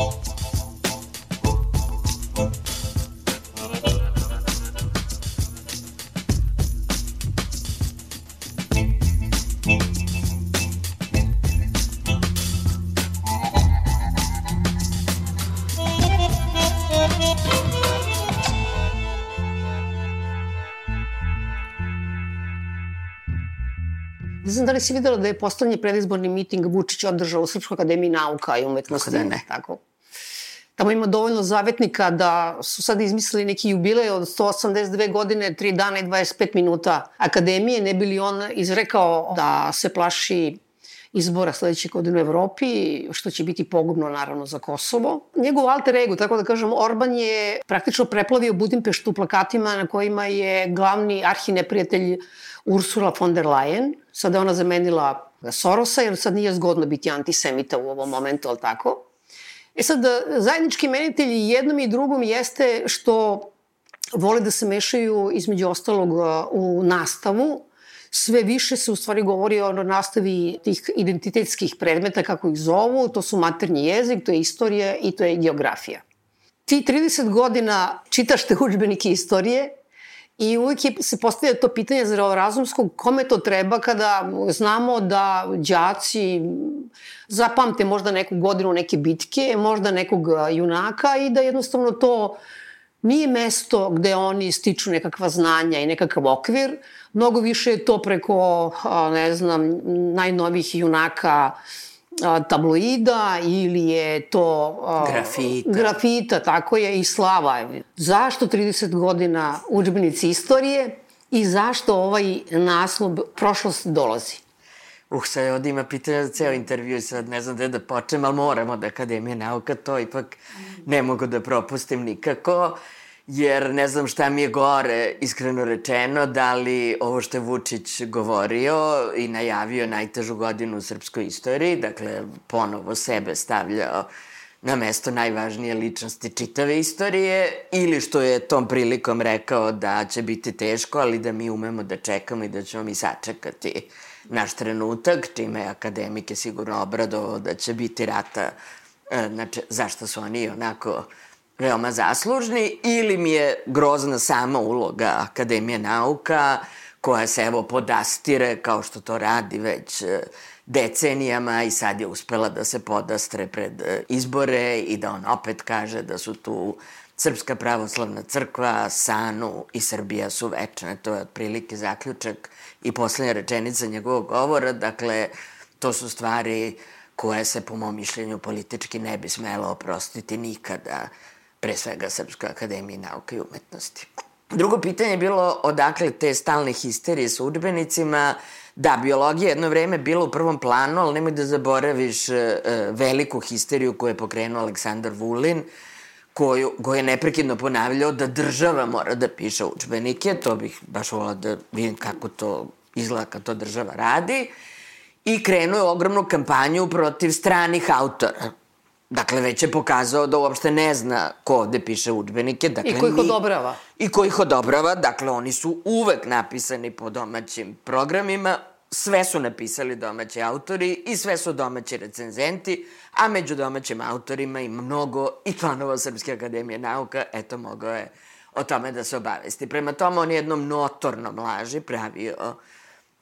Thank you. Da li si videla da je postavljen predizborni miting Vučić održao u Srpskoj akademiji nauka i umetnosti. Kako da ne? Tako. Tamo ima dovoljno zavetnika da su sad izmislili neki jubilej od 182 godine, 3 dana i 25 minuta akademije, ne bi li on izrekao da se plaši izbora sledeće godine u Evropi, što će biti pogubno naravno za Kosovo. Njegov alter ego, tako da kažem, Orban je praktično preplavio Budimpeštu plakatima na kojima je glavni arhineprijatelj Ursula von der Leyen. Sada ona zamenila Sorosa, jer sad nije zgodno biti antisemita u ovom momentu, ali tako? E sad, zajednički menitelji jednom i drugom jeste što vole da se mešaju između ostalog u nastavu, sve više se u stvari govori o nastavi tih identitetskih predmeta, kako ih zovu, to su maternji jezik, to je istorija i to je geografija. Ti 30 godina čitaš te učbenike istorije i uvijek je, se postavlja to pitanje zdravorazumskog kome to treba kada znamo da đaci zapamte možda neku godinu neke bitke, možda nekog junaka i da jednostavno to nije mesto gde oni stiču nekakva znanja i nekakav okvir, mnogo više je to preko, ne znam, najnovih junaka tabloida ili je to grafita. grafita, tako je, i slava. Zašto 30 godina učbenici istorije i zašto ovaj naslov prošlost dolazi? Uh, sad ovdje ima pitanja za ceo intervju i sad ne znam gde da počnem, ali moramo da Akademija nauka to ipak ne mogu da propustim nikako. Uh, jer ne znam šta mi je gore, iskreno rečeno, da li ovo što je Vučić govorio i najavio najtežu godinu u srpskoj istoriji, dakle, ponovo sebe stavljao na mesto najvažnije ličnosti čitave istorije, ili što je tom prilikom rekao da će biti teško, ali da mi umemo da čekamo i da ćemo mi sačekati naš trenutak, čime je akademike sigurno obradovao da će biti rata, e, znači, zašto su oni onako veoma zaslužni ili mi je grozna sama uloga Akademije nauka koja se evo podastire kao što to radi već e, decenijama i sad je uspela da se podastre pred e, izbore i da on opet kaže da su tu Srpska pravoslavna crkva, Sanu i Srbija su večne. To je otprilike zaključak i poslednja rečenica njegovog govora. Dakle, to su stvari koje se po mom mišljenju politički ne bi smelo oprostiti nikada pre svega Srpskoj akademiji nauke i umetnosti. Drugo pitanje je bilo odakle te stalne histerije sa učbenicima. Da, biologija jedno vreme bila u prvom planu, ali nemoj da zaboraviš e, e, veliku histeriju koju je pokrenuo Aleksandar Vulin, koju, koju je neprekidno ponavljao da država mora da piše učbenike. To bih baš volao da vidim kako to izgleda kad to država radi. I krenuo je ogromnu kampanju protiv stranih autora Dakle, već je pokazao da uopšte ne zna ko ovde piše učbenike. Dakle, I ko ih odobrava. I ko ih odobrava. Dakle, oni su uvek napisani po domaćim programima. Sve su napisali domaći autori i sve su domaći recenzenti, a među domaćim autorima ima mnogo i članova Srpske akademije nauka. Eto, mogao je o tome da se obavesti. Prema tome, on je jednom notornom laži pravio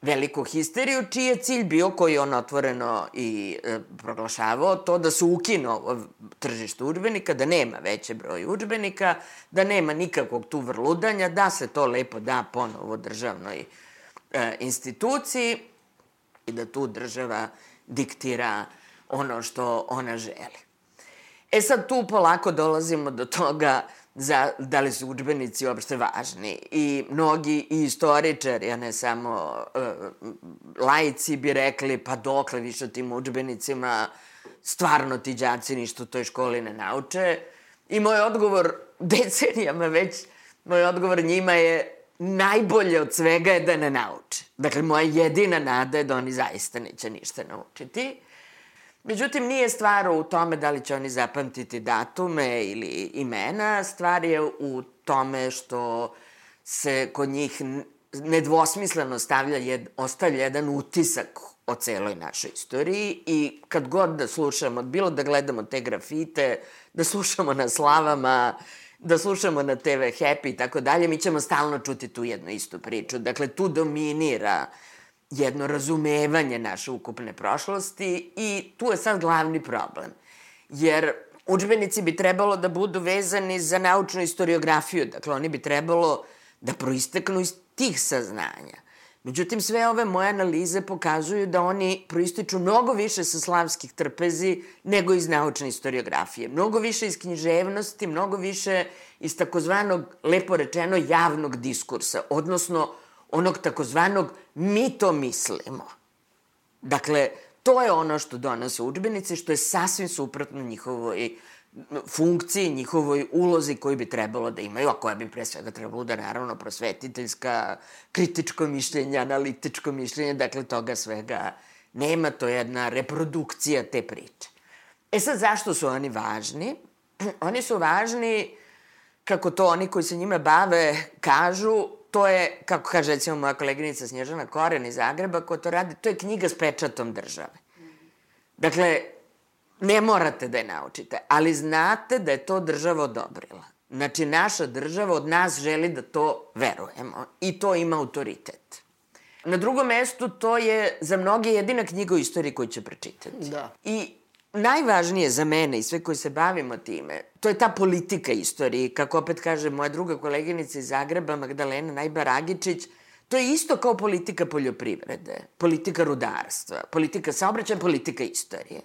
veliku histeriju, čiji je cilj bio, koji on otvoreno i e, proglašavao, to da se ukine ovo tržište udžbenika, da nema veće broj udžbenika, da nema nikakvog tu vrludanja, da se to lepo da ponovo državnoj e, instituciji i da tu država diktira ono što ona želi. E sad tu polako dolazimo do toga za da li su učbenici uopšte važni. I mnogi i istoričari, a ne samo uh, lajci bi rekli pa dokle više tim učbenicima stvarno ti džaci ništa u toj školi ne nauče. I moj odgovor decenijama već, moj odgovor njima je najbolje od svega je da ne nauče. Dakle, moja jedina nada je da oni zaista neće ništa naučiti. Međutim, nije stvar u tome da li će oni zapamtiti datume ili imena, stvar je u tome što se kod njih nedvosmisleno stavlja jed, ostavlja jedan utisak o celoj našoj istoriji i kad god da slušamo, bilo da gledamo te grafite, da slušamo na slavama, da slušamo na TV Happy i tako dalje, mi ćemo stalno čuti tu jednu istu priču. Dakle, tu dominira jedno razumevanje naše ukupne prošlosti i tu je sad glavni problem. Jer učbenici bi trebalo da budu vezani za naučnu historiografiju, dakle oni bi trebalo da proisteknu iz tih saznanja. Međutim, sve ove moje analize pokazuju da oni proističu mnogo više sa slavskih trpezi nego iz naučne historiografije. Mnogo više iz književnosti, mnogo više iz takozvanog, lepo rečeno, javnog diskursa, odnosno onog takozvanog mi to mislimo. Dakle, to je ono što donose učbenici, što je sasvim suprotno njihovoj funkciji, njihovoj ulozi koju bi trebalo da imaju, a koja bi pre svega trebalo da naravno prosvetiteljska, kritičko mišljenje, analitičko mišljenje, dakle toga svega nema, to je jedna reprodukcija te priče. E sad, zašto su oni važni? Oni su važni, kako to oni koji se njima bave kažu, to je, kako kaže recimo moja koleginica Snježana Koren iz Zagreba, ko to radi, to je knjiga s pečatom države. Dakle, ne morate da je naučite, ali znate da je to država odobrila. Znači, naša država od nas želi da to verujemo i to ima autoritet. Na drugom mestu to je za mnoge jedina knjiga o istoriji koju će pročitati. Da. I najvažnije za mene i sve koji se bavimo time, to je ta politika istorije. Kako opet kaže moja druga koleginica iz Zagreba, Magdalena Najbaragičić, to je isto kao politika poljoprivrede, politika rudarstva, politika saobraćaja, politika istorije.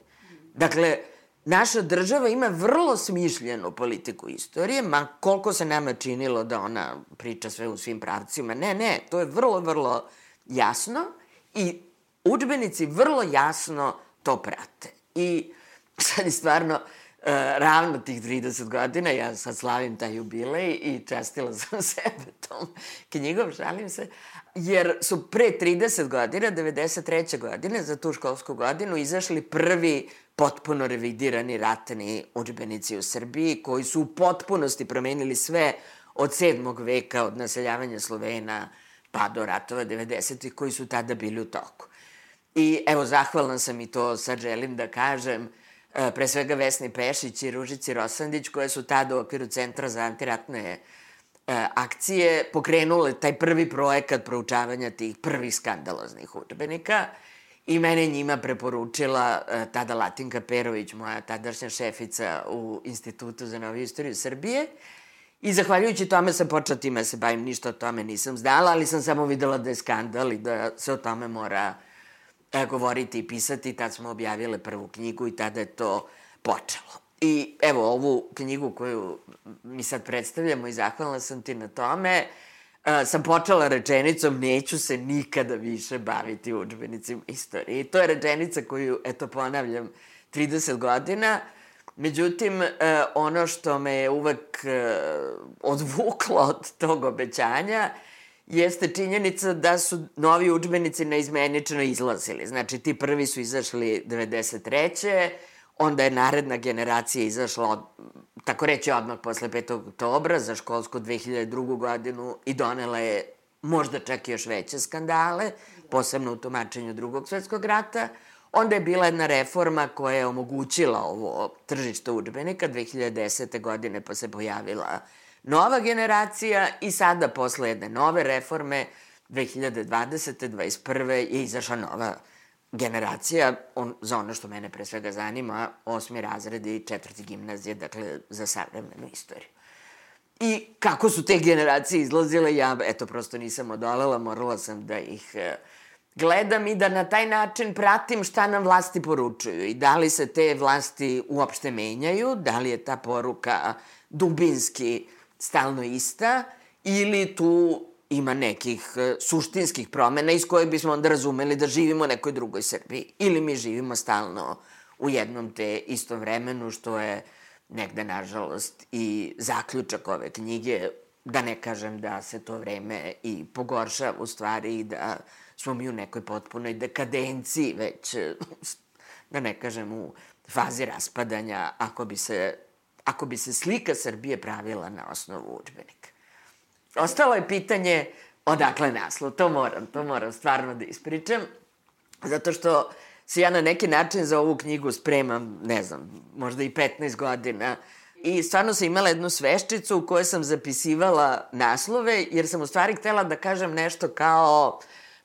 Dakle, naša država ima vrlo smišljenu politiku istorije, ma koliko se nama činilo da ona priča sve u svim pravcima. Ne, ne, to je vrlo, vrlo jasno i učbenici vrlo jasno to prate. I sad je stvarno uh, ravno tih 30 godina, ja sad slavim taj jubilej i čestila sam sebe tom knjigom, šalim se, jer su pre 30 godina, 93. godine, za tu školsku godinu, izašli prvi potpuno revidirani ratni učbenici u Srbiji, koji su u potpunosti promenili sve od 7. veka, od naseljavanja Slovena pa do ratova 90. koji su tada bili u toku. I evo, zahvalna sam i to sad želim da kažem, e, pre svega Vesni Pešić i Ružici Rosandić, koje su tada u okviru Centra za antiratne e, akcije pokrenule taj prvi projekat proučavanja tih prvih skandaloznih učbenika i mene njima preporučila e, tada Latinka Perović, moja tadašnja šefica u Institutu za noviju istoriju Srbije. I zahvaljujući tome sam počela time se bavim, ništa o tome nisam znala, ali sam samo videla da je skandal i da se o tome mora e, govoriti i pisati. Tad smo objavile prvu knjigu i tada je to počelo. I evo ovu knjigu koju mi sad predstavljamo i zahvalna sam ti na tome, uh, sam počela rečenicom neću se nikada više baviti učbenicima istorije. I to je rečenica koju, eto, ponavljam 30 godina. Međutim, uh, ono što me je uvek uh, odvuklo od tog obećanja jeste činjenica da su novi učbenici neizmenično izlazili. Znači, ti prvi su izašli 93 onda je naredna generacija izašla, od, tako reći, odmah posle 5. oktobra za školsku 2002. godinu i donela je možda čak i još veće skandale, posebno u tumačenju drugog svetskog rata. Onda je bila jedna reforma koja je omogućila ovo tržište učbenika 2010. godine, pa se pojavila nova generacija i sada posle jedne nove reforme 2020. 21. je izašla nova generacija, on, za ono što mene pre svega zanima, osmi razred i četvrti gimnazije, dakle, za savremenu istoriju. I kako su te generacije izlazile, ja, eto, prosto nisam odolela, morala sam da ih e, gledam i da na taj način pratim šta nam vlasti poručuju i da li se te vlasti uopšte menjaju, da li je ta poruka dubinski stalno ista ili tu ima nekih uh, suštinskih promena iz koje bismo onda razumeli da živimo u nekoj drugoj Srbiji. Ili mi živimo stalno u jednom te istom vremenu, što je negde, nažalost, i zaključak ove knjige, da ne kažem da se to vreme i pogorša u stvari i da smo mi u nekoj potpunoj dekadenciji već, da ne kažem, u fazi raspadanja, ako bi se, ako bi se slika Srbije pravila na osnovu učbenika. Ostalo je pitanje odakle naslov. To moram, to moram stvarno da ispričam. Zato što se ja na neki način za ovu knjigu spremam, ne znam, možda i 15 godina. I stvarno sam imala jednu sveščicu u kojoj sam zapisivala naslove, jer sam u stvari htela da kažem nešto kao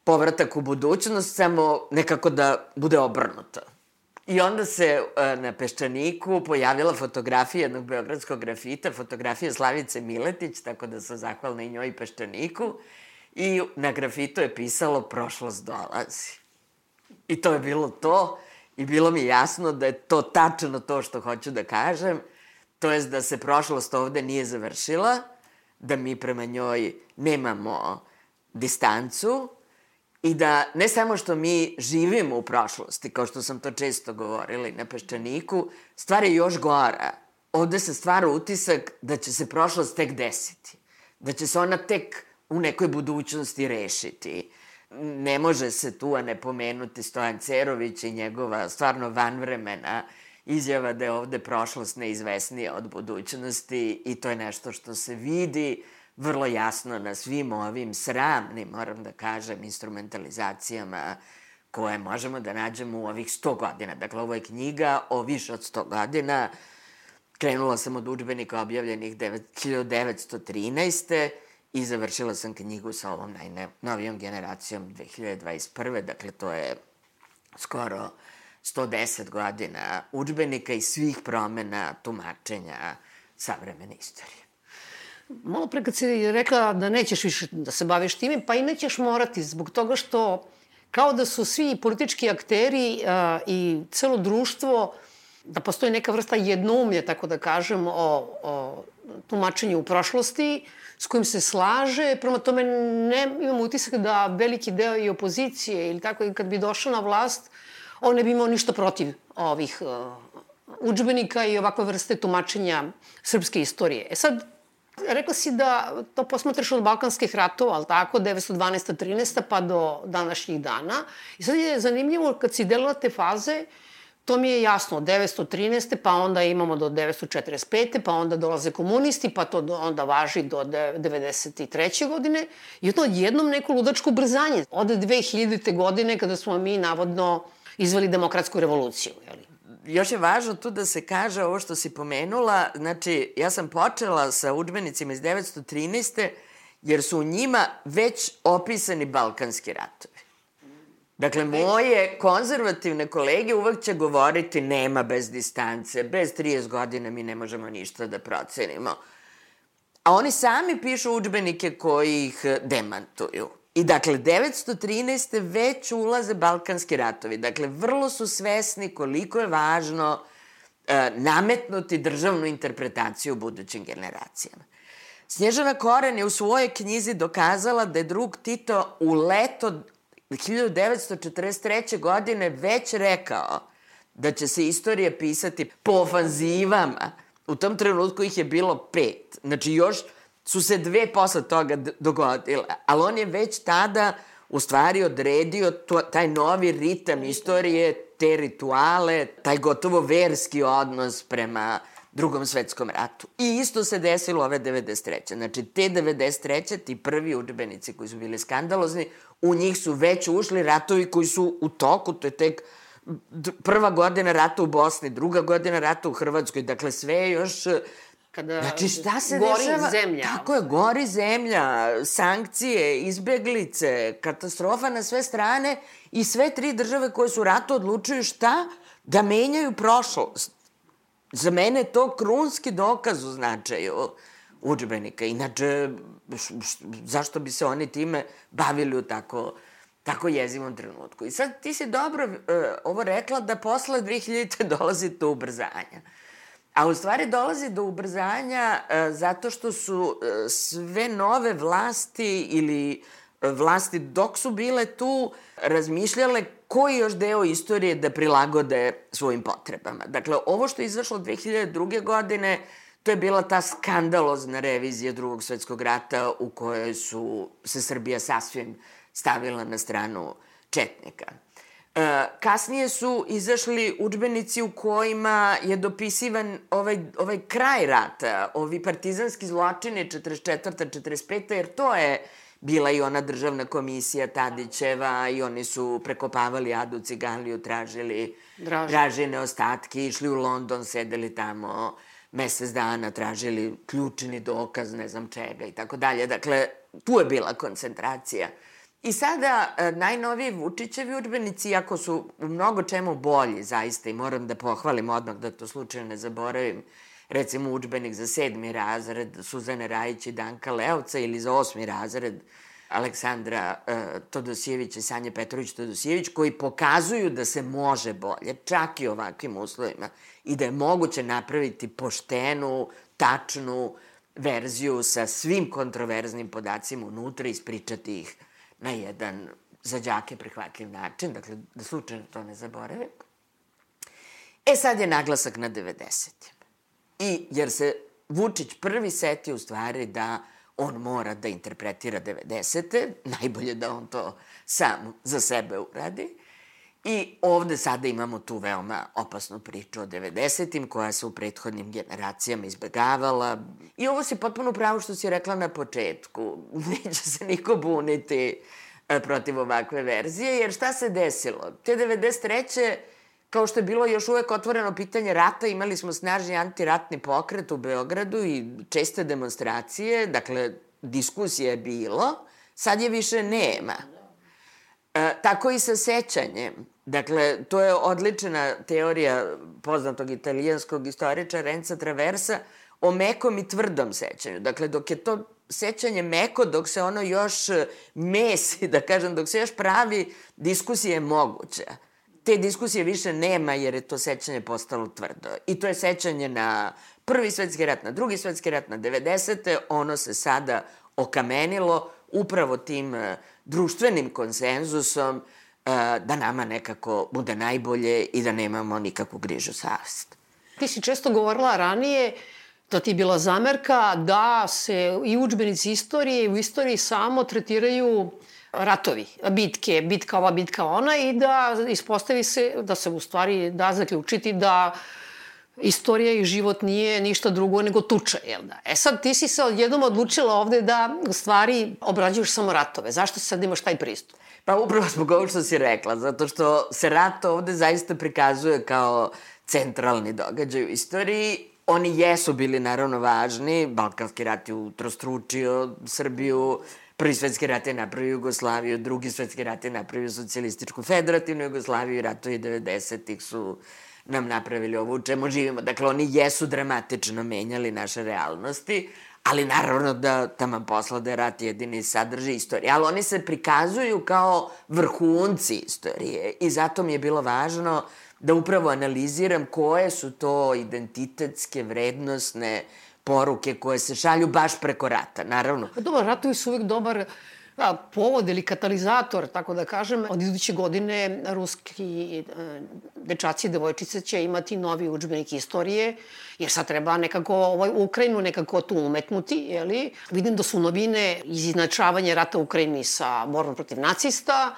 povratak u budućnost, samo nekako da bude obrnuto. I onda se e, na Peščaniku pojavila fotografija jednog beogradskog grafita, fotografija Slavice Miletić, tako da sam zahvalna i njoj i Peščaniku. I na grafitu je pisalo prošlost dolazi. I to je bilo to. I bilo mi jasno da je to tačno to što hoću da kažem. To jest da se prošlost ovde nije završila, da mi prema njoj nemamo distancu, I da ne samo što mi živimo u prošlosti, kao što sam to često govorila na Peščaniku, stvar je još gora. Ovde se stvara utisak da će se prošlost tek desiti. Da će se ona tek u nekoj budućnosti rešiti. Ne može se tu a ne pomenuti Stojan Cerović i njegova stvarno vanvremena izjava da je ovde prošlost neizvesnija od budućnosti i to je nešto što se vidi vrlo jasno na svim ovim sramnim, moram da kažem, instrumentalizacijama koje možemo da nađemo u ovih 100 godina. Dakle, ovo je knjiga o više od 100 godina. Krenula sam od učbenika objavljenih 1913. i završila sam knjigu sa ovom najnovijom generacijom 2021. Dakle, to je skoro 110 godina učbenika i svih promena tumačenja savremene istorije. Malo pre kad si rekla da nećeš više da se baviš time, pa i nećeš morati zbog toga što kao da su svi politički akteri a, i celo društvo, da postoji neka vrsta jednoumlja, tako da kažem, o, o tumačenju u prošlosti, s kojim se slaže, prema tome ne, imam utisak da veliki deo i opozicije ili tako, kad bi došao na vlast, on ne bi imao ništa protiv ovih uh, učbenika i ovakve vrste tumačenja srpske istorije. E sad, Rekla si da to posmatraš od Balkanskih ratova, ali tako, 912. 13. pa do današnjih dana. I sad je zanimljivo kad si delila te faze, to mi je jasno, od 913. pa onda imamo do 945. pa onda dolaze komunisti, pa to onda važi do 93. godine. I to jednom neko ludačko brzanje. Od 2000. godine kada smo mi navodno izveli demokratsku revoluciju. Jeli? Još je važno tu da se kaže ovo što si pomenula, znači ja sam počela sa učbenicima iz 913. jer su u njima već opisani balkanski ratovi. Dakle, moje konzervativne kolege uvek će govoriti nema bez distance, bez 30 godina mi ne možemo ništa da procenimo. A oni sami pišu učbenike koji ih demantuju. I dakle, 913. već ulaze Balkanski ratovi. Dakle, vrlo su svesni koliko je važno e, nametnuti državnu interpretaciju budućim generacijama. Snježana Koren je u svojoj knjizi dokazala da je drug Tito u leto 1943. godine već rekao da će se istorija pisati po ofanzivama. U tom trenutku ih je bilo pet. Znači, još su se dve posle toga dogodile, ali on je već tada u stvari odredio to, taj novi ritam istorije, te rituale, taj gotovo verski odnos prema drugom svetskom ratu. I isto se desilo ove 93. Znači, te 93. ti prvi učbenici koji su bili skandalozni, u njih su već ušli ratovi koji su u toku, to je tek prva godina rata u Bosni, druga godina rata u Hrvatskoj, dakle sve je još kada znači, šta se gori dešava? zemlja. Tako je, gori zemlja, sankcije, izbeglice, katastrofa na sve strane i sve tri države koje su ratu odlučuju šta? Da menjaju prošlost. Za mene je to krunski dokaz u značaju učbenika. Inače, zašto bi se oni time bavili u tako, tako jezivom trenutku? I sad ti si dobro uh, ovo rekla da posle 2000. dolazi to ubrzanja. A u stvari dolazi do ubrzanja e, zato što su e, sve nove vlasti ili e, vlasti dok su bile tu razmišljale koji još deo istorije da prilagode svojim potrebama. Dakle, ovo što je izašlo 2002. godine, to je bila ta skandalozna revizija drugog svetskog rata u kojoj su se Srbija sasvim stavila na stranu Četnika. E, kasnije su izašli učbenici u kojima je dopisivan ovaj, ovaj kraj rata, ovi partizanski zločine 44. 45. jer to je bila i ona državna komisija Tadićeva i oni su prekopavali Adu Ciganliju, tražili Draži. dražine ostatke, išli u London, sedeli tamo mesec dana, tražili ključni dokaz, ne znam čega i tako dalje. Dakle, tu je bila koncentracija. I sada e, najnoviji Vučićevi učbenici, iako su u mnogo čemu bolji zaista i moram da pohvalim odmah da to slučajno ne zaboravim, recimo učbenik za sedmi razred Suzane Rajić i Danka Leovca ili za osmi razred Aleksandra uh, Todosijevića i Sanje Petrović Todosijević, koji pokazuju da se može bolje, čak i ovakvim uslovima, i da je moguće napraviti poštenu, tačnu verziju sa svim kontroverznim podacima unutra i ispričati ih na jedan za džake prihvatljiv način, dakle, da slučajno to ne zaboravim. E sad je naglasak na 90. I, jer se Vučić prvi seti u stvari da on mora da interpretira 90. Najbolje da on to sam za sebe uradi. I ovde sada imamo tu veoma opasnu priču o 90. koja se u prethodnim generacijama izbegavala. I ovo si potpuno pravo što si rekla na početku. Neće se niko buniti e, protiv ovakve verzije, jer šta se desilo? Te 93. Kao što je bilo još uvek otvoreno pitanje rata, imali smo snažni antiratni pokret u Beogradu i česte demonstracije, dakle, diskusija je bilo, sad je više nema. E, tako i sa sećanjem. Dakle, to je odlična teorija poznatog italijanskog istoričara Renza Traversa o mekom i tvrdom sećanju. Dakle, dok je to sećanje meko, dok se ono još mesi, da kažem, dok se još pravi, diskusija je moguća. Te diskusije više nema jer je to sećanje postalo tvrdo. I to je sećanje na prvi svetski rat, na drugi svetski rat, na 90. Ono se sada okamenilo upravo tim uh, društvenim konsenzusom da nama nekako bude najbolje i da nemamo nikakvu grižu savest. Ti si često govorila ranije da ti je bila zamerka da se i učbenici istorije i u istoriji samo tretiraju ratovi, bitke, bitka ova, bitka ona i da ispostavi se, da se u stvari da zaključiti da istorija i život nije ništa drugo nego tuča, jel da? E sad, ti si se odjednom odlučila ovde da u stvari obrađuješ samo ratove. Zašto sad imaš taj pristup? Pa upravo zbog ovo što si rekla, zato što se rat ovde zaista prikazuje kao centralni događaj u istoriji. Oni jesu bili naravno važni, Balkanski rat je utrostručio Srbiju, Prvi svetski rat je napravio Jugoslaviju, drugi svetski rat je napravio socijalističku federativnu Jugoslaviju i ratovi 90-ih su nam napravili ovo u čemu živimo. Dakle, oni jesu dramatično menjali naše realnosti, ali naravno da tamo posla da je rat jedini sadrži istorije. Ali oni se prikazuju kao vrhunci istorije i zato mi je bilo važno da upravo analiziram koje su to identitetske, vrednostne poruke koje se šalju baš preko rata, naravno. Pa dobro, ratovi su uvijek dobar povod ili katalizator, tako da kažem. Od iduće godine ruski e, dečaci i devojčice će imati novi učbenik istorije, jer sad treba nekako ovaj, Ukrajinu nekako tu umetnuti, jeli? Vidim da su novine izjednačavanje rata u Ukrajini sa borbom protiv nacista,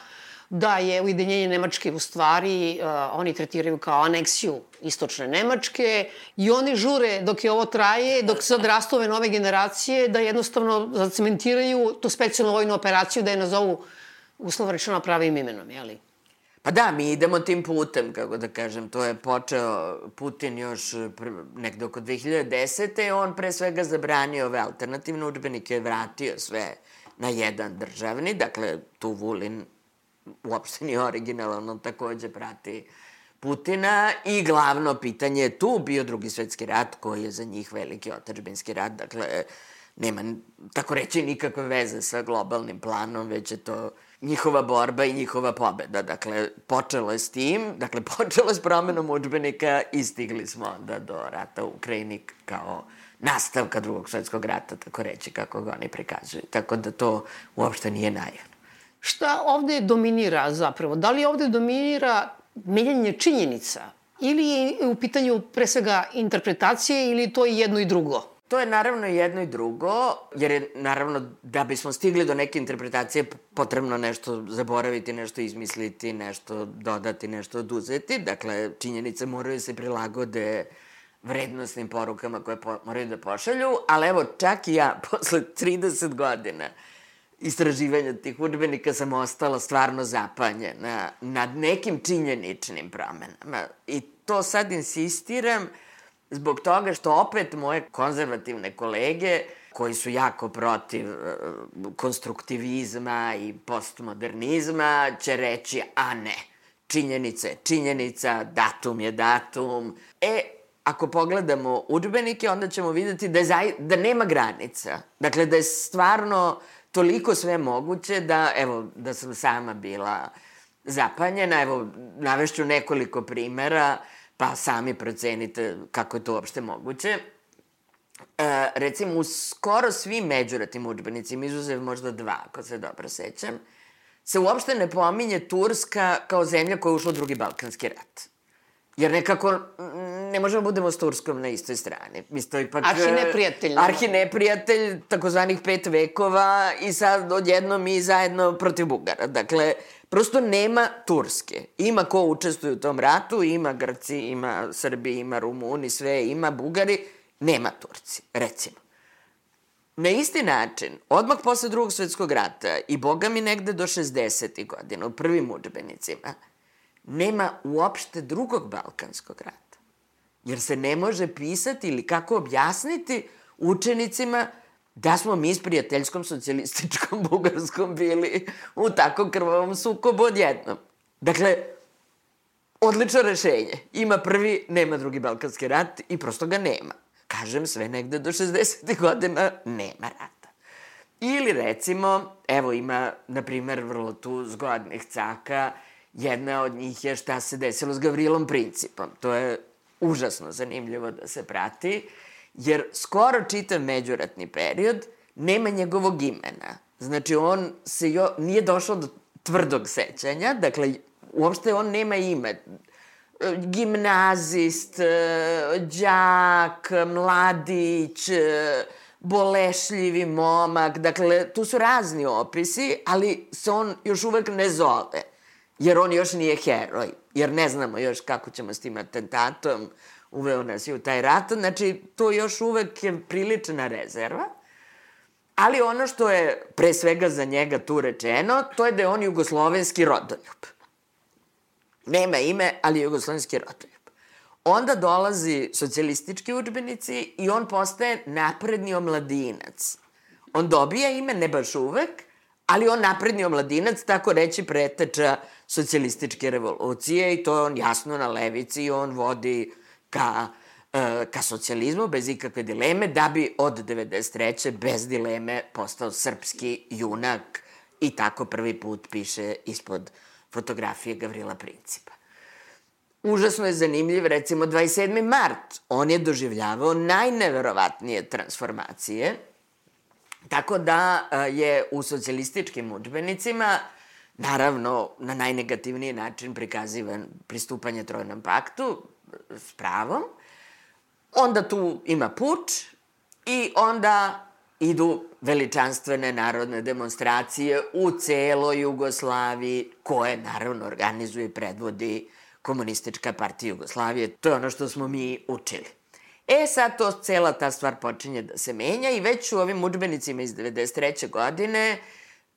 da je ujedinjenje Nemačke u stvari, uh, oni tretiraju kao aneksiju istočne Nemačke i oni žure dok je ovo traje, dok se odrastu ove nove generacije, da jednostavno zacementiraju tu specijalnu vojnu operaciju, da je nazovu uslovno rečeno pravim imenom, jeli? Pa da, mi idemo tim putem, kako da kažem. To je počeo Putin još nekde oko 2010. On pre svega zabranio ove alternativne učbenike, vratio sve na jedan državni, dakle tu Vulin uopšte nije originalan, on takođe prati Putina i glavno pitanje je tu bio drugi svetski rat koji je za njih veliki otačbinski rat, dakle nema tako reći nikakve veze sa globalnim planom, već je to njihova borba i njihova pobeda. Dakle, počelo je s tim, dakle, počelo je s promenom učbenika i stigli smo onda do rata u Ukrajini kao nastavka drugog svetskog rata, tako reći, kako ga oni prikazuju. Tako da to uopšte nije naivno. Šta ovde dominira zapravo? Da li ovde dominira menjanje činjenica ili je u pitanju pre svega interpretacije ili to je jedno i drugo? To je naravno jedno i drugo, jer je naravno da bismo stigli do neke interpretacije potrebno nešto zaboraviti, nešto izmisliti, nešto dodati, nešto oduzeti. Dakle, činjenice moraju da se prilagode vrednostnim porukama koje po, moraju da pošalju, ali evo, čak i ja, posle 30 godina, istraživanja tih učbenika sam ostala stvarno zapanjena nad nekim činjeničnim promenama. I to sad insistiram zbog toga što opet moje konzervativne kolege koji su jako protiv e, konstruktivizma i postmodernizma će reći, a ne, činjenica je činjenica, datum je datum. E, ako pogledamo učbenike, onda ćemo videti da, je da nema granica. Dakle, da je stvarno toliko sve moguće da, evo, da sam sama bila zapanjena. Evo, navešću nekoliko primera, pa sami procenite kako je to uopšte moguće. E, recimo, u skoro svim međuratim učbenicima, izuzev možda dva, ako se dobro sećam, se uopšte ne pominje Turska kao zemlja koja je ušla u drugi Balkanski rat. Jer nekako ne možemo da budemo s Turskom na istoj strani. Mi to ipak... Arhineprijatelj. Arhineprijatelj, takozvanih pet vekova i sad odjedno mi zajedno protiv Bugara. Dakle, prosto nema Turske. Ima ko učestvuje u tom ratu, ima Grci, ima Srbi, ima Rumuni, sve, ima Bugari, nema Turci, recimo. Na isti način, odmah posle drugog svetskog rata i boga mi negde do 60. godina, u prvim učbenicima, nema uopšte drugog Balkanskog rata. Jer se ne može pisati ili kako objasniti učenicima da smo mi s prijateljskom socijalističkom Bugarskom bili u tako krvavom sukobu odjednom. Dakle, odlično rešenje. Ima prvi, nema drugi Balkanski rat i prosto ga nema. Kažem, sve negde do 60. godina nema rata. Ili recimo, evo ima, na primer, vrlo tu zgodnih caka, jedna od njih je šta se desilo s Gavrilom Principom. To je užasno zanimljivo da se prati, jer skoro čitav međuratni period nema njegovog imena. Znači, on se jo, nije došao do tvrdog sećanja, dakle, uopšte on nema ime gimnazist, đak, mladić, bolešljivi momak, dakle, tu su razni opisi, ali se on još uvek ne zove, jer on još nije heroj, jer ne znamo još kako ćemo s tim atentatom, uveo nas i u taj rat, znači, to još uvek je prilična rezerva, ali ono što je pre svega za njega tu rečeno, to je da je on jugoslovenski rodoljub. Nema ime, ali je jugoslovenski rodoljub. Onda dolazi socijalistički učbenici i on postaje napredni omladinac. On dobija ime, ne baš uvek, ali on napredni omladinac, tako reći preteča socijalističke revolucije i to je on jasno na levici i on vodi ka, e, ka socijalizmu bez ikakve dileme, da bi od 93. bez dileme postao srpski junak i tako prvi put piše ispod fotografije Gavrila Principa. Užasno je zanimljiv, recimo 27. mart, on je doživljavao najneverovatnije transformacije, tako da je u socijalističkim učbenicima, naravno, na najnegativniji način prikazivan pristupanje Trojnom paktu, s pravom, onda tu ima puč i onda idu veličanstvene narodne demonstracije u celoj Jugoslaviji, koje naravno organizuje i predvodi komunistička partija Jugoslavije. To je ono što smo mi učili. E, sad to cela ta stvar počinje da se menja i već u ovim učbenicima iz 93. godine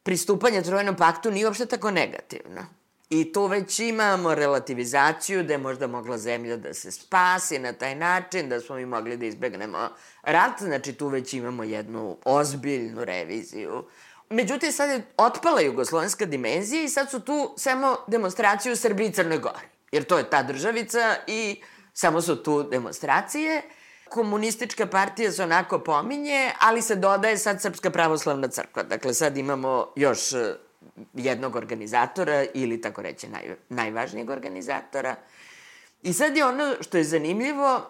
pristupanje Trojnom paktu nije uopšte tako negativno. I tu već imamo relativizaciju da je možda mogla zemlja da se spasi na taj način, da smo mi mogli da izbegnemo rat, znači tu već imamo jednu ozbiljnu reviziju. Međutim, sad je otpala jugoslovenska dimenzija i sad su tu samo demonstracije u Srbiji i Crnoj Gori. Jer to je ta državica i samo su tu demonstracije. Komunistička partija se onako pominje, ali se dodaje sad Srpska pravoslavna crkva. Dakle, sad imamo još jednog organizatora ili tako reći naj, najvažnijeg organizatora. I sad je ono što je zanimljivo,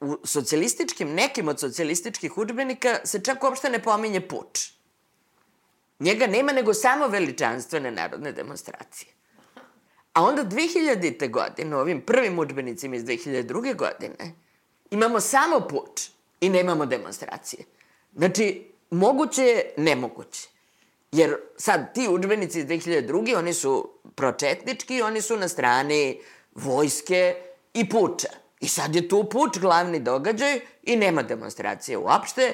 u socijalističkim, nekim od socijalističkih učbenika se čak uopšte ne pominje puč. Njega nema nego samo veličanstvene narodne demonstracije. A onda 2000. godine, ovim prvim učbenicima iz 2002. godine, imamo samo puč i nemamo demonstracije. Znači, moguće je nemoguće. Jer sad ti učbenici iz 2002. oni su pročetnički, oni su na strani vojske i puča. I sad je tu puč glavni događaj i nema demonstracije uopšte.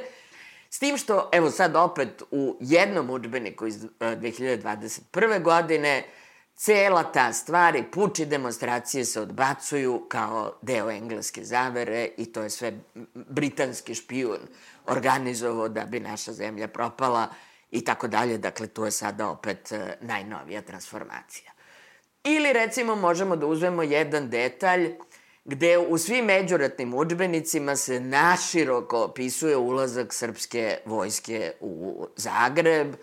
S tim što, evo sad opet u jednom učbeniku iz 2021. godine, cela ta stvar i puči demonstracije se odbacuju kao deo engleske zavere i to je sve britanski špijun organizovao da bi naša zemlja propala i tako dalje. Dakle, to je sada opet e, najnovija transformacija. Ili recimo možemo da uzmemo jedan detalj gde u svim međuratnim učbenicima se naširoko opisuje ulazak srpske vojske u Zagreb,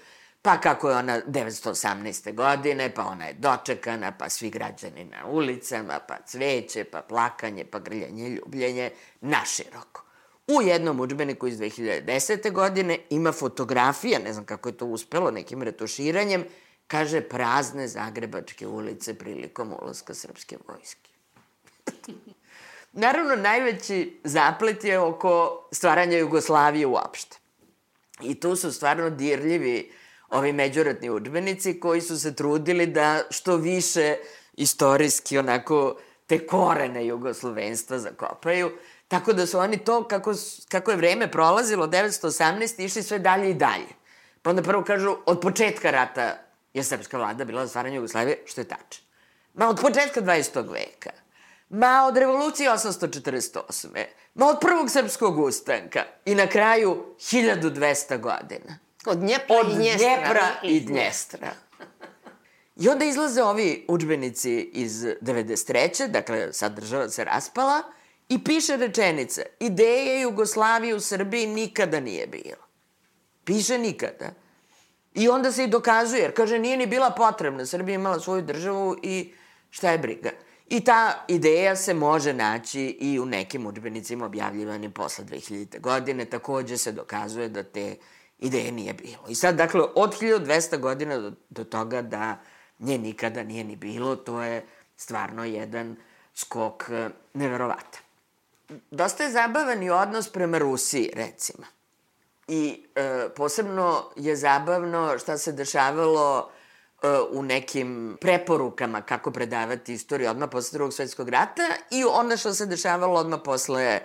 pa kako je ona 918. godine, pa ona je dočekana, pa svi građani na ulicama, pa cveće, pa plakanje, pa grljanje, ljubljenje, naširoko. U jednom učbeniku iz 2010. godine ima fotografija, ne znam kako je to uspelo, nekim retuširanjem, kaže prazne zagrebačke ulice prilikom ulaska srpske vojske. Naravno, najveći zaplet je oko stvaranja Jugoslavije uopšte. I tu su stvarno dirljivi ovi međuratni učbenici koji su se trudili da što više istorijski onako te korene jugoslovenstva zakopaju. Tako da su oni to, kako, kako je vreme prolazilo, 918, išli sve dalje i dalje. Pa onda prvo kažu, od početka rata je srpska vlada bila za stvaranje Jugoslavije, što je tačno. Ma od početka 20. veka. Ma od revolucije 848. Ma od prvog srpskog ustanka. I na kraju 1200 godina. Od Dnjepra od i Dnjestra. Dnjepra i Dnjestra. I onda izlaze ovi učbenici iz 93. Dakle, sad država se raspala i piše rečenica ideje Jugoslavije u Srbiji nikada nije bilo. Piše nikada. I onda se i dokazuje, jer kaže nije ni bila potrebna. Srbija imala svoju državu i šta je briga. I ta ideja se može naći i u nekim učbenicima objavljivanim posle 2000. godine. Takođe se dokazuje da te ideje nije bilo. I sad, dakle, od 1200 godina do, do toga da nje nikada nije ni bilo, to je stvarno jedan skok e, neverovatan. Dosta je zabavan i odnos prema Rusiji, recimo. I e, posebno je zabavno šta se dešavalo e, u nekim preporukama kako predavati istoriju odmah posle drugog svetskog rata i onda što se dešavalo odmah posle e,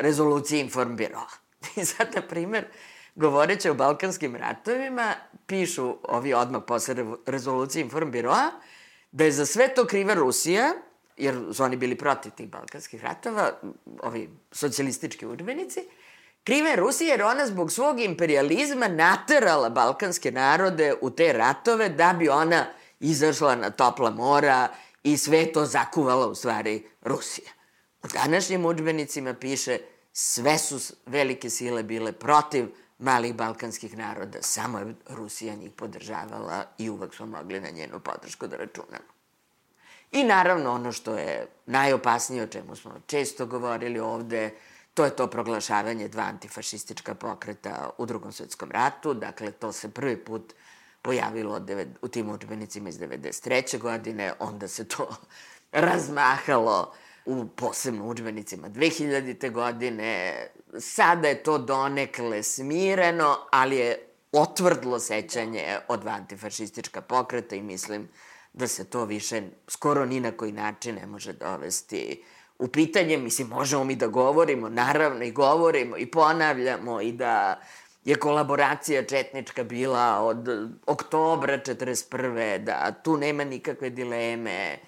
rezolucije Informbiroa. I sad, na primer, govoreći o Balkanskim ratovima, pišu ovi odmah posle rezolucije Informbiroa, da je za sve to kriva Rusija, jer su oni bili protiv tih Balkanskih ratova, ovi socijalistički udbenici, Kriva je Rusija jer ona zbog svog imperializma naterala balkanske narode u te ratove da bi ona izašla na topla mora i sve to zakuvala u stvari Rusija. U današnjim učbenicima piše sve su velike sile bile protiv malih balkanskih naroda, samo je Rusija njih podržavala i uvek smo mogli na njenu podršku da računamo. I naravno ono što je najopasnije, o čemu smo često govorili ovde, To je to proglašavanje dva antifašistička pokreta u drugom svetskom ratu. Dakle, to se prvi put pojavilo u tim učbenicima iz 93. godine, onda se to razmahalo u posebno učbenicima 2000. godine. Sada je to donekle smireno, ali je otvrdlo sećanje od antifašistička pokreta i mislim da se to više skoro ni na koji način ne može dovesti u pitanje, mislim, možemo mi da govorimo, naravno i govorimo i ponavljamo i da je kolaboracija četnička bila od oktobra 41. da tu nema nikakve dileme,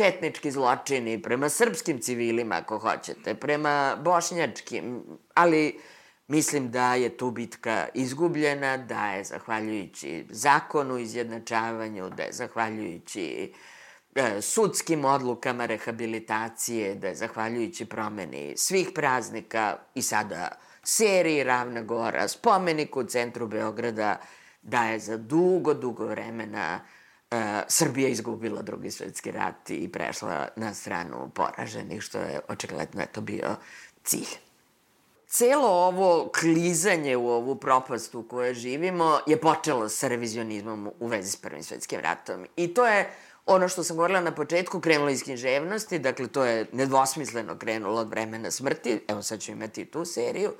četnički zločini prema srpskim civilima, ako hoćete, prema bošnjačkim, ali mislim da je tu bitka izgubljena, da je zahvaljujući zakonu izjednačavanju, da je zahvaljujući E, sudskim odlukama rehabilitacije, da je zahvaljujući promeni svih praznika i sada seriji Ravna Gora, spomenik u centru Beograda, da je za dugo, dugo vremena Srbija izgubila drugi svetski rat i prešla na stranu poraženih, što je očigledno eto bio cilj. Celo ovo klizanje u ovu propast u kojoj živimo je počelo sa revizionizmom u vezi s Prvim svetskim ratom. I to je Ono što sam govorila na početku, krenulo iz književnosti, dakle to je nedvosmisleno krenulo od vremena smrti, evo sad ću imati tu seriju,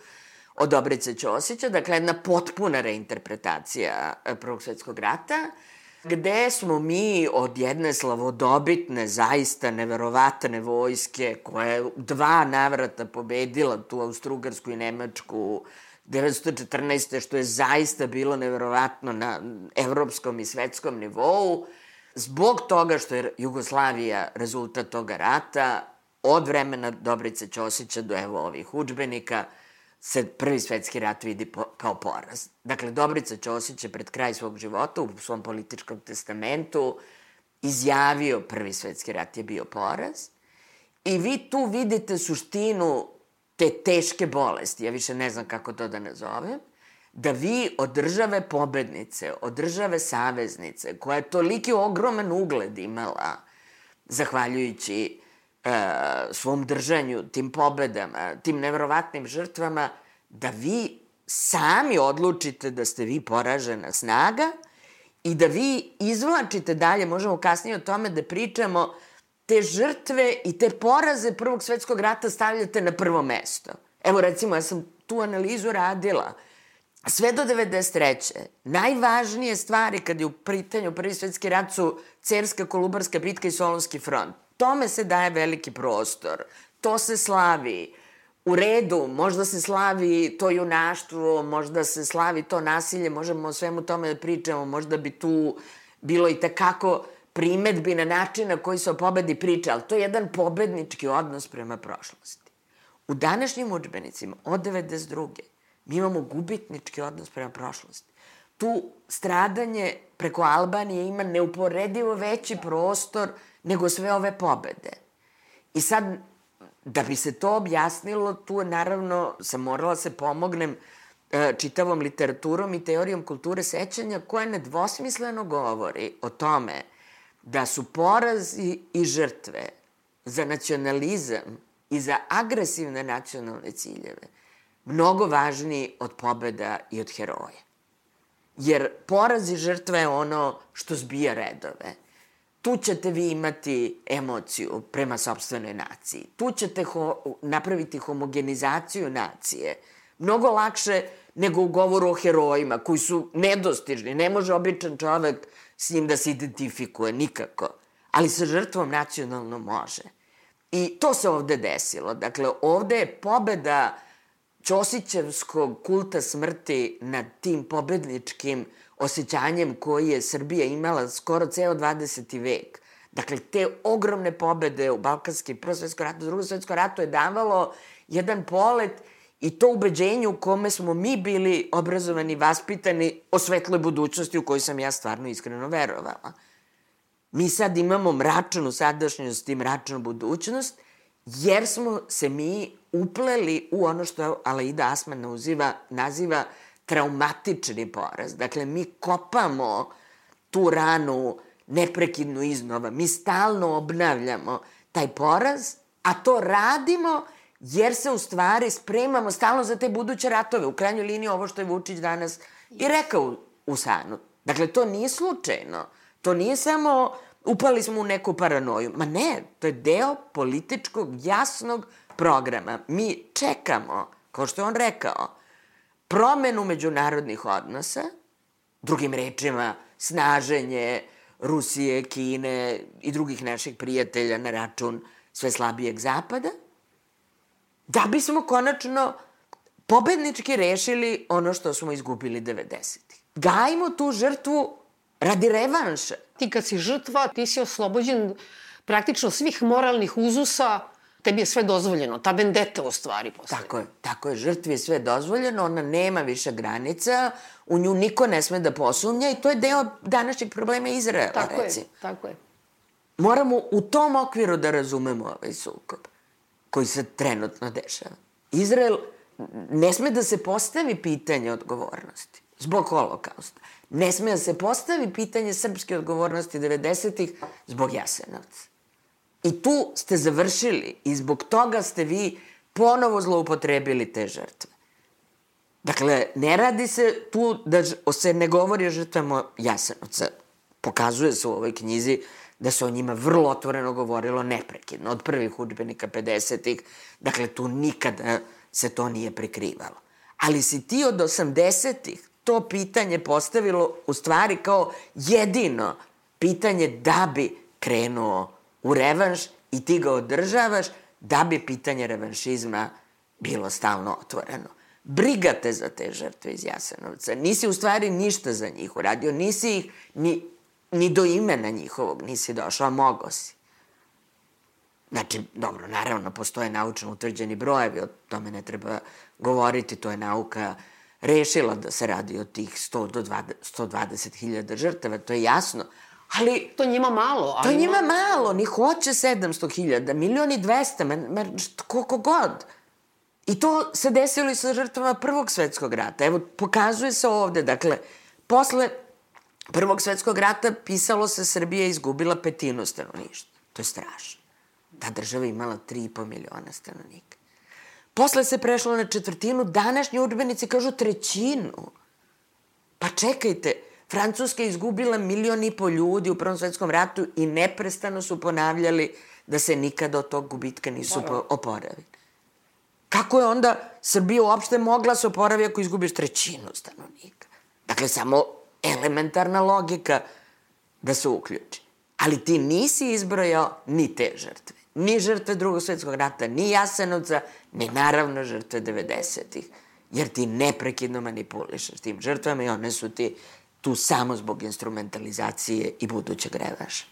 od Dobrice Ćosića, dakle jedna potpuna reinterpretacija e, Prvog svetskog rata, gde smo mi od jedne slavodobitne, zaista neverovatne vojske, koja je dva navrata pobedila tu Austrugarsku i Nemačku 1914. što je zaista bilo neverovatno na evropskom i svetskom nivou, zbog toga što je Jugoslavija rezultat toga rata, od vremena Dobrice Ćosića do evo ovih učbenika, se prvi svetski rat vidi po, kao poraz. Dakle, Dobrica Ćosić je pred kraj svog života u svom političkom testamentu izjavio prvi svetski rat je bio poraz i vi tu vidite suštinu te teške bolesti, ja više ne znam kako to da nazovem, da vi od države pobednice, od države saveznice, koja je toliki ogroman ugled imala, zahvaljujući svom držanju, tim pobedama, tim nevrovatnim žrtvama, da vi sami odlučite da ste vi poražena snaga i da vi izvlačite dalje, možemo kasnije o tome da pričamo, te žrtve i te poraze Prvog svetskog rata stavljate na prvo mesto. Evo recimo, ja sam tu analizu radila. Sve do 93. najvažnije stvari kad je u pritanju Prvi svetski rat su Cerska, Kolubarska bitka i Solonski front. Tome se daje veliki prostor. To se slavi. U redu, možda se slavi to junaštvo, možda se slavi to nasilje, možemo o svemu tome da pričamo, možda bi tu bilo i takako primetbi na način na koji se o pobedi priča, ali to je jedan pobednički odnos prema prošlosti. U današnjim učbenicima od 92. mi imamo gubitnički odnos prema prošlosti. Tu stradanje preko Albanije ima neuporedivo veći prostor nego sve ove pobede. I sad, da bi se to objasnilo, tu naravno sam morala se pomognem e, čitavom literaturom i teorijom kulture sećanja koja nedvosmisleno govori o tome da su porazi i žrtve za nacionalizam i za agresivne nacionalne ciljeve mnogo važniji od pobeda i od heroja. Jer poraz i žrtva je ono što zbija redove. Tu ćete vi imati emociju prema sobstvenoj naciji. Tu ćete ho napraviti homogenizaciju nacije. Mnogo lakše nego u govoru o herojima koji su nedostižni. Ne može običan čovek s njim da se identifikuje, nikako. Ali sa žrtvom nacionalno može. I to se ovde desilo. Dakle, ovde je pobeda Ćosićevskog kulta smrti nad tim pobedničkim osjećanjem koji je Srbija imala skoro ceo 20. vek. Dakle, te ogromne pobede u Balkanskim, prvo svetsko ratu, drugo svetsko ratu je davalo jedan polet I to ubeđenje u kome smo mi bili obrazovani, vaspitani o svetloj budućnosti u kojoj sam ja stvarno iskreno verovala. Mi sad imamo mračanu sadašnjost i mračanu budućnost, jer smo se mi upleli u ono što Alaida Asman naziva, naziva traumatični poraz. Dakle, mi kopamo tu ranu neprekidno iznova. Mi stalno obnavljamo taj poraz, a to radimo jer se u stvari spremamo stalno za te buduće ratove. U krajnjoj liniji ovo što je Vučić danas i rekao u, Sanu. Dakle, to nije slučajno. To nije samo upali smo u neku paranoju. Ma ne, to je deo političkog, jasnog programa. Mi čekamo, kao što je on rekao, promenu međunarodnih odnosa, drugim rečima, snaženje Rusije, Kine i drugih naših prijatelja na račun sve slabijeg zapada – da bismo konačno pobednički rešili ono što smo izgubili 90-ih. Gajmo tu žrtvu radi revanša. Ti kad si žrtva, ti si oslobođen praktično svih moralnih uzusa, tebi je sve dozvoljeno, ta vendeta u stvari postoje. Tako je, tako je, žrtvi je sve dozvoljeno, ona nema više granica, u nju niko ne sme da posumnja i to je deo današnjeg problema Izraela, tako recimo. Je, tako je. Moramo u tom okviru da razumemo ovaj sukob koji se trenutno dešava. Izrael ne sme da se postavi pitanje odgovornosti zbog holokausta. Ne sme da se postavi pitanje srpske odgovornosti 90-ih zbog Jasenovca. I tu ste završili i zbog toga ste vi ponovo zloupotrebili te žrtve. Dakle, ne radi se tu da se ne govori o žrtvama Jasenovca. Pokazuje se u ovoj knjizi da se o njima vrlo otvoreno govorilo neprekidno, od prvih učbenika 50-ih, dakle tu nikada se to nije prikrivalo. Ali si ti od 80-ih to pitanje postavilo u stvari kao jedino pitanje da bi krenuo u revanš i ti ga održavaš da bi pitanje revanšizma bilo stalno otvoreno. brigate za te žrtve iz Jasenovca. Nisi u stvari ništa za njih uradio, nisi ih ni, ni do imena njihovog nisi došao, a mogo si. Znači, dobro, naravno, postoje naučno utvrđeni brojevi, o tome ne treba govoriti, to je nauka rešila da se radi o tih 100 do 120 hiljada žrtava, to je jasno. Ali... To njima malo. Ali to njima malo, ni hoće 700 hiljada, milioni 200, men, men, koliko god. I to se desilo i sa žrtvama Prvog svetskog rata. Evo, pokazuje se ovde, dakle, posle Prvog svetskog rata pisalo se Srbija izgubila petinu stanovništva. To je strašno. Ta država imala 3,5 miliona stanovnika. Posle se prešlo na četvrtinu, današnji udbenici kažu trećinu. Pa čekajte, Francuska je izgubila milion i po ljudi u Prvom svetskom ratu i neprestano su ponavljali da se nikada od tog gubitka nisu oporavili. Kako je onda Srbija uopšte mogla se oporavi ako izgubiš trećinu stanovnika? Dakle, samo elementarna logika da se uključi. Ali ti nisi izbrojao ni te žrtve. Ni žrtve drugog svetskog rata, ni Jasenovca, ni naravno žrtve 90-ih. Jer ti neprekidno manipulišeš tim žrtvama i one su ti tu samo zbog instrumentalizacije i budućeg revaša.